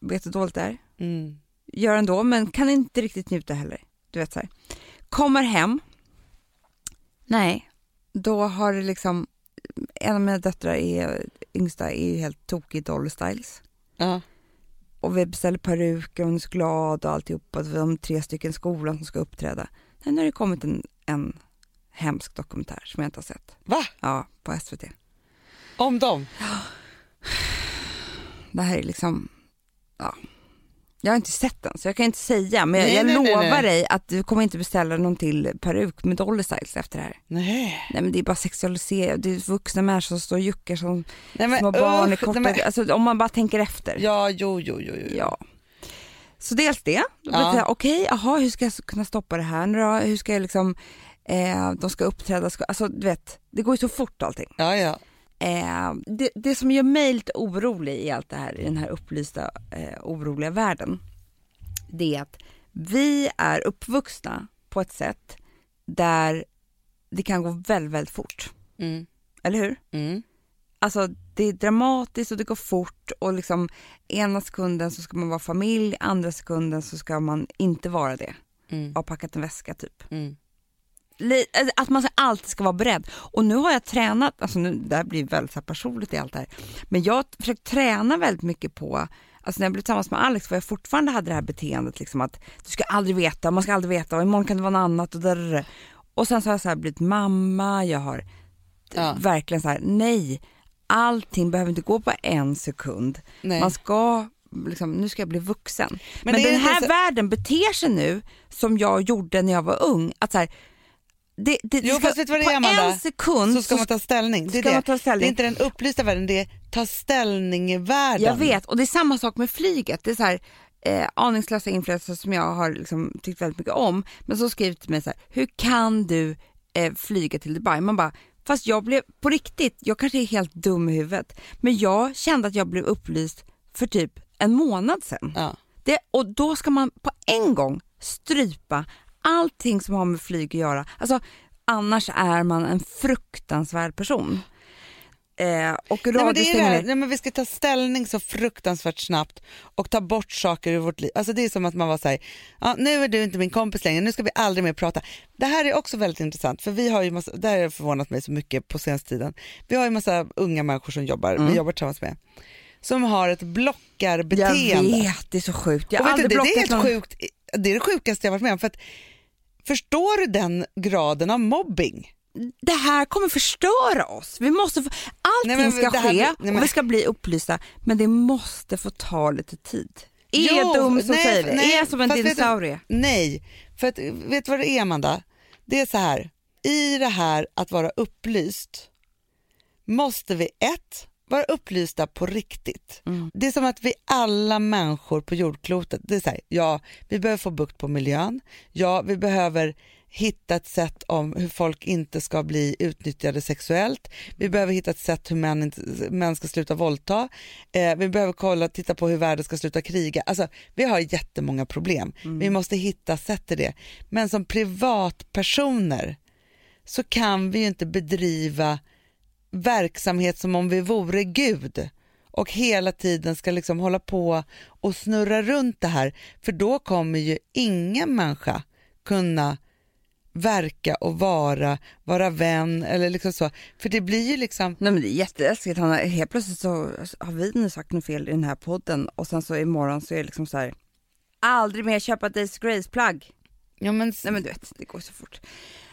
vet hur dåligt det är. mm. Gör ändå, men kan inte riktigt njuta heller. Du vet så här. Kommer hem, nej, då har det liksom, en av mina döttrar är, yngsta är ju helt tokig i Dolly Styles. Ja. Och vi beställer peruker och hon är så glad och alltihopa. Vi har tre stycken skolan som ska uppträda. Sen har det kommit en, en hemsk dokumentär som jag inte har sett. Va? Ja, på SVT. Om dem? Det här är liksom, ja. Jag har inte sett den så jag kan inte säga men jag, Nej, jag nej, lovar nej. dig att du kommer inte beställa någon till peruk med Dolly Styles efter det här. Nej. Nej men det är bara sexualiserat, det är vuxna människor som står och juckar som nej men, små barn i korta, men- alltså om man bara tänker efter. Ja, jo, jo, jo. jo. Ja. Så dels det, då Ja. blir här, okej, jaha, hur ska jag kunna stoppa det här nu då? Hur ska jag liksom, eh, de ska uppträda, ska, alltså du vet, det går ju så fort allting. Ja, ja. Eh, det, det som gör mig lite orolig i allt det här, i den här upplysta, eh, oroliga världen, det är att vi är uppvuxna på ett sätt där det kan gå väldigt, väldigt fort. Mm. Eller hur? Mm. Alltså det är dramatiskt och det går fort och liksom ena sekunden så ska man vara familj, andra sekunden så ska man inte vara det. Mm. Ha packat en väska typ. Mm. Alltså, Att man alltid ska vara beredd. Och nu har jag tränat, alltså nu, det här blir väldigt så personligt i allt det här, men jag har försökt träna väldigt mycket på Alltså när jag blev tillsammans med Alex var jag fortfarande hade det här beteendet liksom att du ska aldrig veta, man ska aldrig veta och imorgon kan det vara något annat och där. Och sen så har jag så här blivit mamma, jag har Ja. verkligen så här, nej, allting behöver inte gå på en sekund. Nej. Man ska, liksom, nu ska jag bli vuxen. Men, är den här så- världen beter sig nu som jag gjorde när jag var ung. Att så här, det, det, Jo, ska, fast vet du vad det är, Amanda? en sekund Så ska man ta ställning. Det är, det. ta ställning. det är inte den upplysta världen, det är ta ställning i världen. Jag vet, och det är samma sak med flyget. Det är så här, eh, aningslösa influencers som jag har liksom tyckt väldigt mycket om, men så skrivit till mig så här, hur kan du eh, flyga till Dubai? Man bara, fast jag blev på riktigt, jag kanske är helt dum i huvudet, men jag kände att jag blev upplyst för typ en månad sedan. Ja. Det, och då ska man på en gång strypa allting som har med flyg att göra. Alltså, annars är man en fruktansvärd person. Eh, och Nej, men det är det här, nej, men vi ska ta ställning så fruktansvärt snabbt och ta bort saker ur vårt liv. Alltså det är som att man var såhär, nu är du inte min kompis längre, nu ska vi aldrig mer prata. Det här är också väldigt intressant för vi har ju massa, det här har förvånat mig så mycket på senaste tiden. Vi har ju massa unga människor som jobbar, Mm. vi jobbar tillsammans med, som har ett Jag blockarbeteende. vet, det är så sjukt. Jag Och vet du, aldrig det, är helt någon. sjukt, det är det sjukaste jag varit med om. För att, förstår du den graden av mobbing? Det här kommer förstöra oss. Vi måste få, allting Nej, ska här ske nej, men- och vi ska bli upplysta, men det måste få ta lite tid. Är Jo, jag dum som nej, säger det? nej, är jag som en vet du- dinosaurie? Nej, för att, vet du vad det är Amanda? Det är så här, i det här att vara upplyst måste vi ett, vara upplysta på riktigt. Mm. Det är som att vi alla människor på jordklotet, det är så här, ja vi behöver få bukt på miljön, ja vi behöver hitta ett sätt om hur folk inte ska bli utnyttjade sexuellt. Vi behöver hitta ett sätt hur män, inte, män ska sluta våldta. Eh, vi behöver kolla, titta på hur världen ska sluta kriga. Alltså, vi har jättemånga problem. Vi måste hitta sätt till det. Men som privatpersoner så kan vi ju inte bedriva verksamhet som om vi vore Gud och hela tiden ska liksom hålla på och snurra runt det här. För då kommer ju ingen människa kunna verka och vara, vara vän eller liksom så. För det blir ju liksom, Nej men det är jätteläskigt. Han har, helt plötsligt så har vi nu sagt något fel i den här podden och sen så imorgon så är det liksom så här. Aldrig mer köpa Daisy Grace-plagg. ja men Nej men du vet, det går så fort.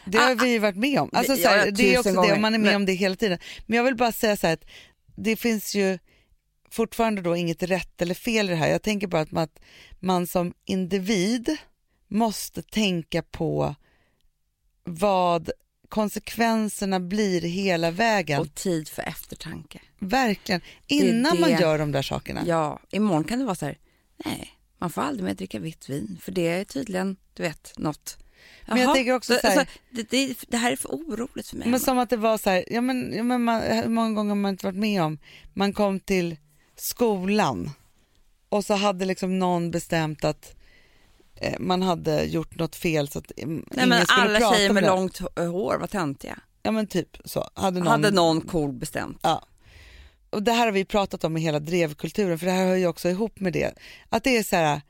Det har vi ju varit med om. Alltså, så här, det är också det, gånger. och man är med om det hela tiden. Men jag vill bara säga så här att det finns ju fortfarande då inget rätt eller fel i det här. Jag tänker bara att man, att man som individ måste tänka på vad konsekvenserna blir hela vägen. Och tid för eftertanke. Verkligen. Innan det. man gör de där sakerna. Ja, imorgon kan det vara så här, nej, man får aldrig mer dricka vitt vin för det är tydligen, du vet, något. Men jag Jaha, tänker också så här- alltså, det, det, det här är för oroligt för mig. Men som att det var så här, ja men, ja men man, hur många gånger har man inte varit med om, man kom till skolan och så hade liksom någon bestämt att eh, man hade gjort något fel så att eh, ingen nej, men skulle alla prata tjejer om med det. långt hår var töntiga. Ja men typ så. Hade någon, Hade någon cool bestämt. Ja. Och det här har vi pratat om i hela drevkulturen för det här hör ju också ihop med det. Att det är så här,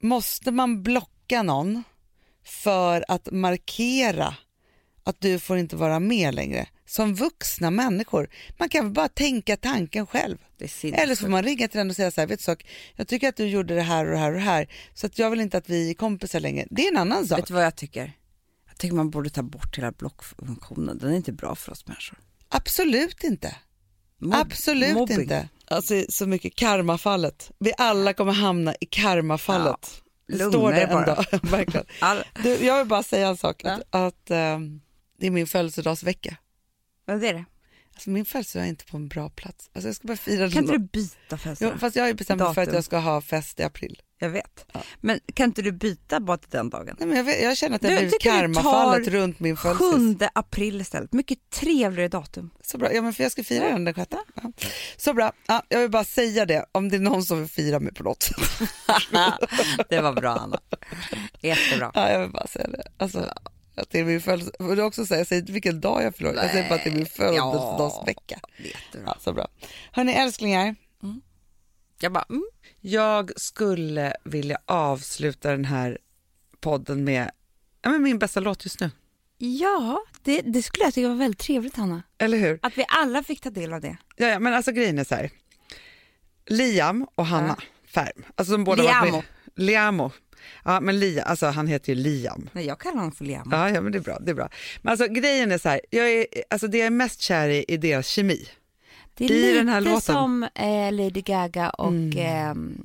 måste man blocka någon för att markera att du får inte vara med längre? Som vuxna människor. Man kan väl bara tänka tanken själv. Eller så får man ringa till den och säga så här, vet du sak, jag tycker att du gjorde det här och det här och det här så att jag vill inte att vi är kompisar längre. Det är en annan sak. Vet du vad jag tycker? Jag tycker man borde ta bort hela blockfunktionen. Den är inte bra för oss människor. Absolut inte. Mobb- Absolut mobbing. inte. Alltså så mycket karmafallet. Vi alla kommer hamna i karmafallet. det lugna står det er en dag. Verkligen. All... Du, jag vill bara säga en sak. Ja. Att, att ehm, det är min födelsedagsvecka. Vad är det? Alltså, min födelsedag är inte på en bra plats. Alltså, jag ska bara fira den. Kan inte du byta Jo, födelsedag? fast jag har bestämt mig för att jag ska ha fest i april. Jag vet. Ja. Men kan inte du byta bara till den dagen? Nej, men jag, vet, jag känner att det Du, tar karmafallet runt min födelsedag. 7 april istället. Mycket trevligare datum. Så bra. Ja, men för jag ska fira den den sjätte. Ja. Så bra. Ja, jag vill bara säga det om det är någon som vill fira mig på något sätt. det var bra Anna. Jättebra. Ja, jag vill bara säga det. Alltså, att det är min födelse... Får du också säga, jag säger inte vilken dag jag förlorar, jag säger bara att det är min födelsedagsvecka. Jättebra. Ja, så bra. Hörni älsklingar, Jag bara, mm. jag skulle vilja avsluta den här podden med, ja, med min bästa låt just nu. Ja, det, det skulle jag tycka var väldigt trevligt Hanna. Eller hur? Att vi alla fick ta del av det. Ja, ja, men alltså grejen är så här. Liam och Hanna Färm, alltså de båda Liamo. med. Liamo. Ja, men Liam, alltså han heter ju Liam. Nej, jag kallar honom för Liam. Ja, ja, men det är bra. Det är bra. Men alltså grejen är så här, jag är, alltså det jag är mest kär i är deras kemi. Det är I lite den här låten. som eh, Lady Gaga och ehm,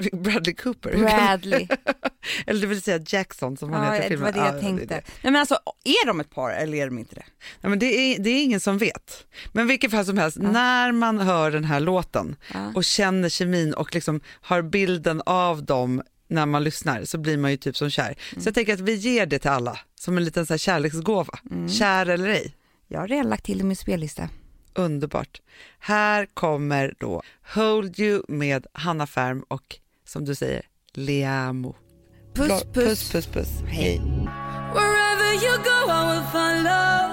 Bradley Cooper. Bradley. Eller det vill säga Jackson som han ja, heter i det filmen. var det jag Ja, tänkte. det det. Nej, men alltså, är de ett par eller är de inte det? Nej, men det, är, det är ingen som vet. Men vilket fall som helst, när man hör den här låten Ja. och känner kemin och liksom har bilden av dem när man lyssnar så blir man ju typ som kär. Så jag tänker att vi ger det till alla som en liten så här kärleksgåva. Kär eller ej. Jag har redan lagt till i min spellista. Underbart. Här kommer då Hold You med Hanna Färm och som du säger, Liamo. Puss, puss. puss, puss, puss. Hej. Wherever you go, I will follow.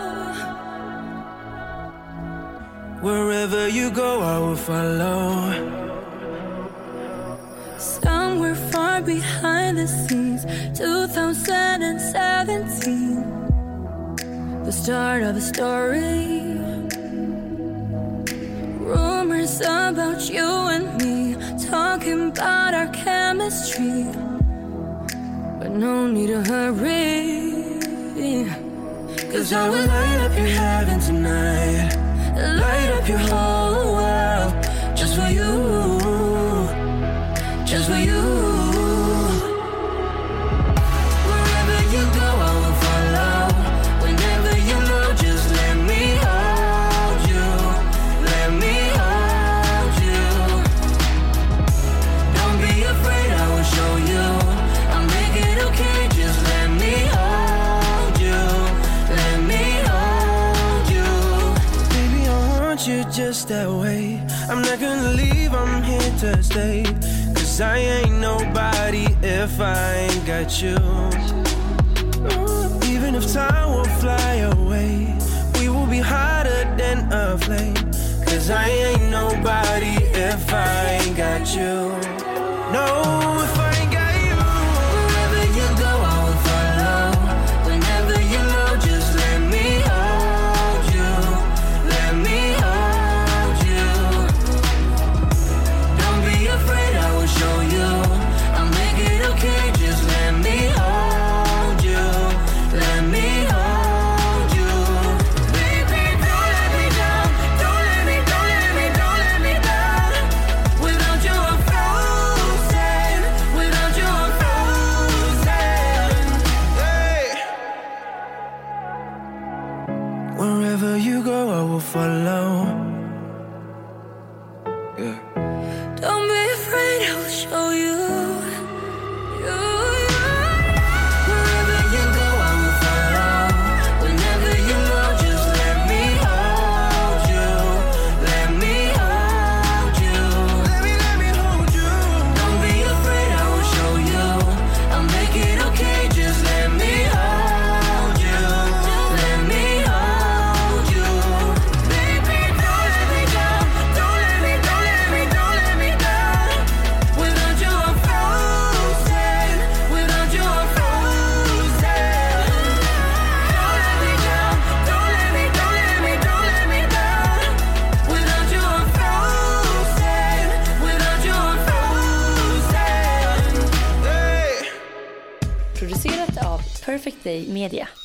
Wherever you go, I will follow. Somewhere far behind the scenes, 2017. The start of a story. Rumors about you and me, talking about our chemistry. But no need to hurry. Cause I will light up your heaven tonight. light up your whole world just for you, just that way. I'm not gonna leave, I'm here to stay. Cause I ain't nobody if I ain't got you. Even if time will fly away, we will be hotter than a flame. Cause I ain't nobody if I ain't got you. No, if I Media.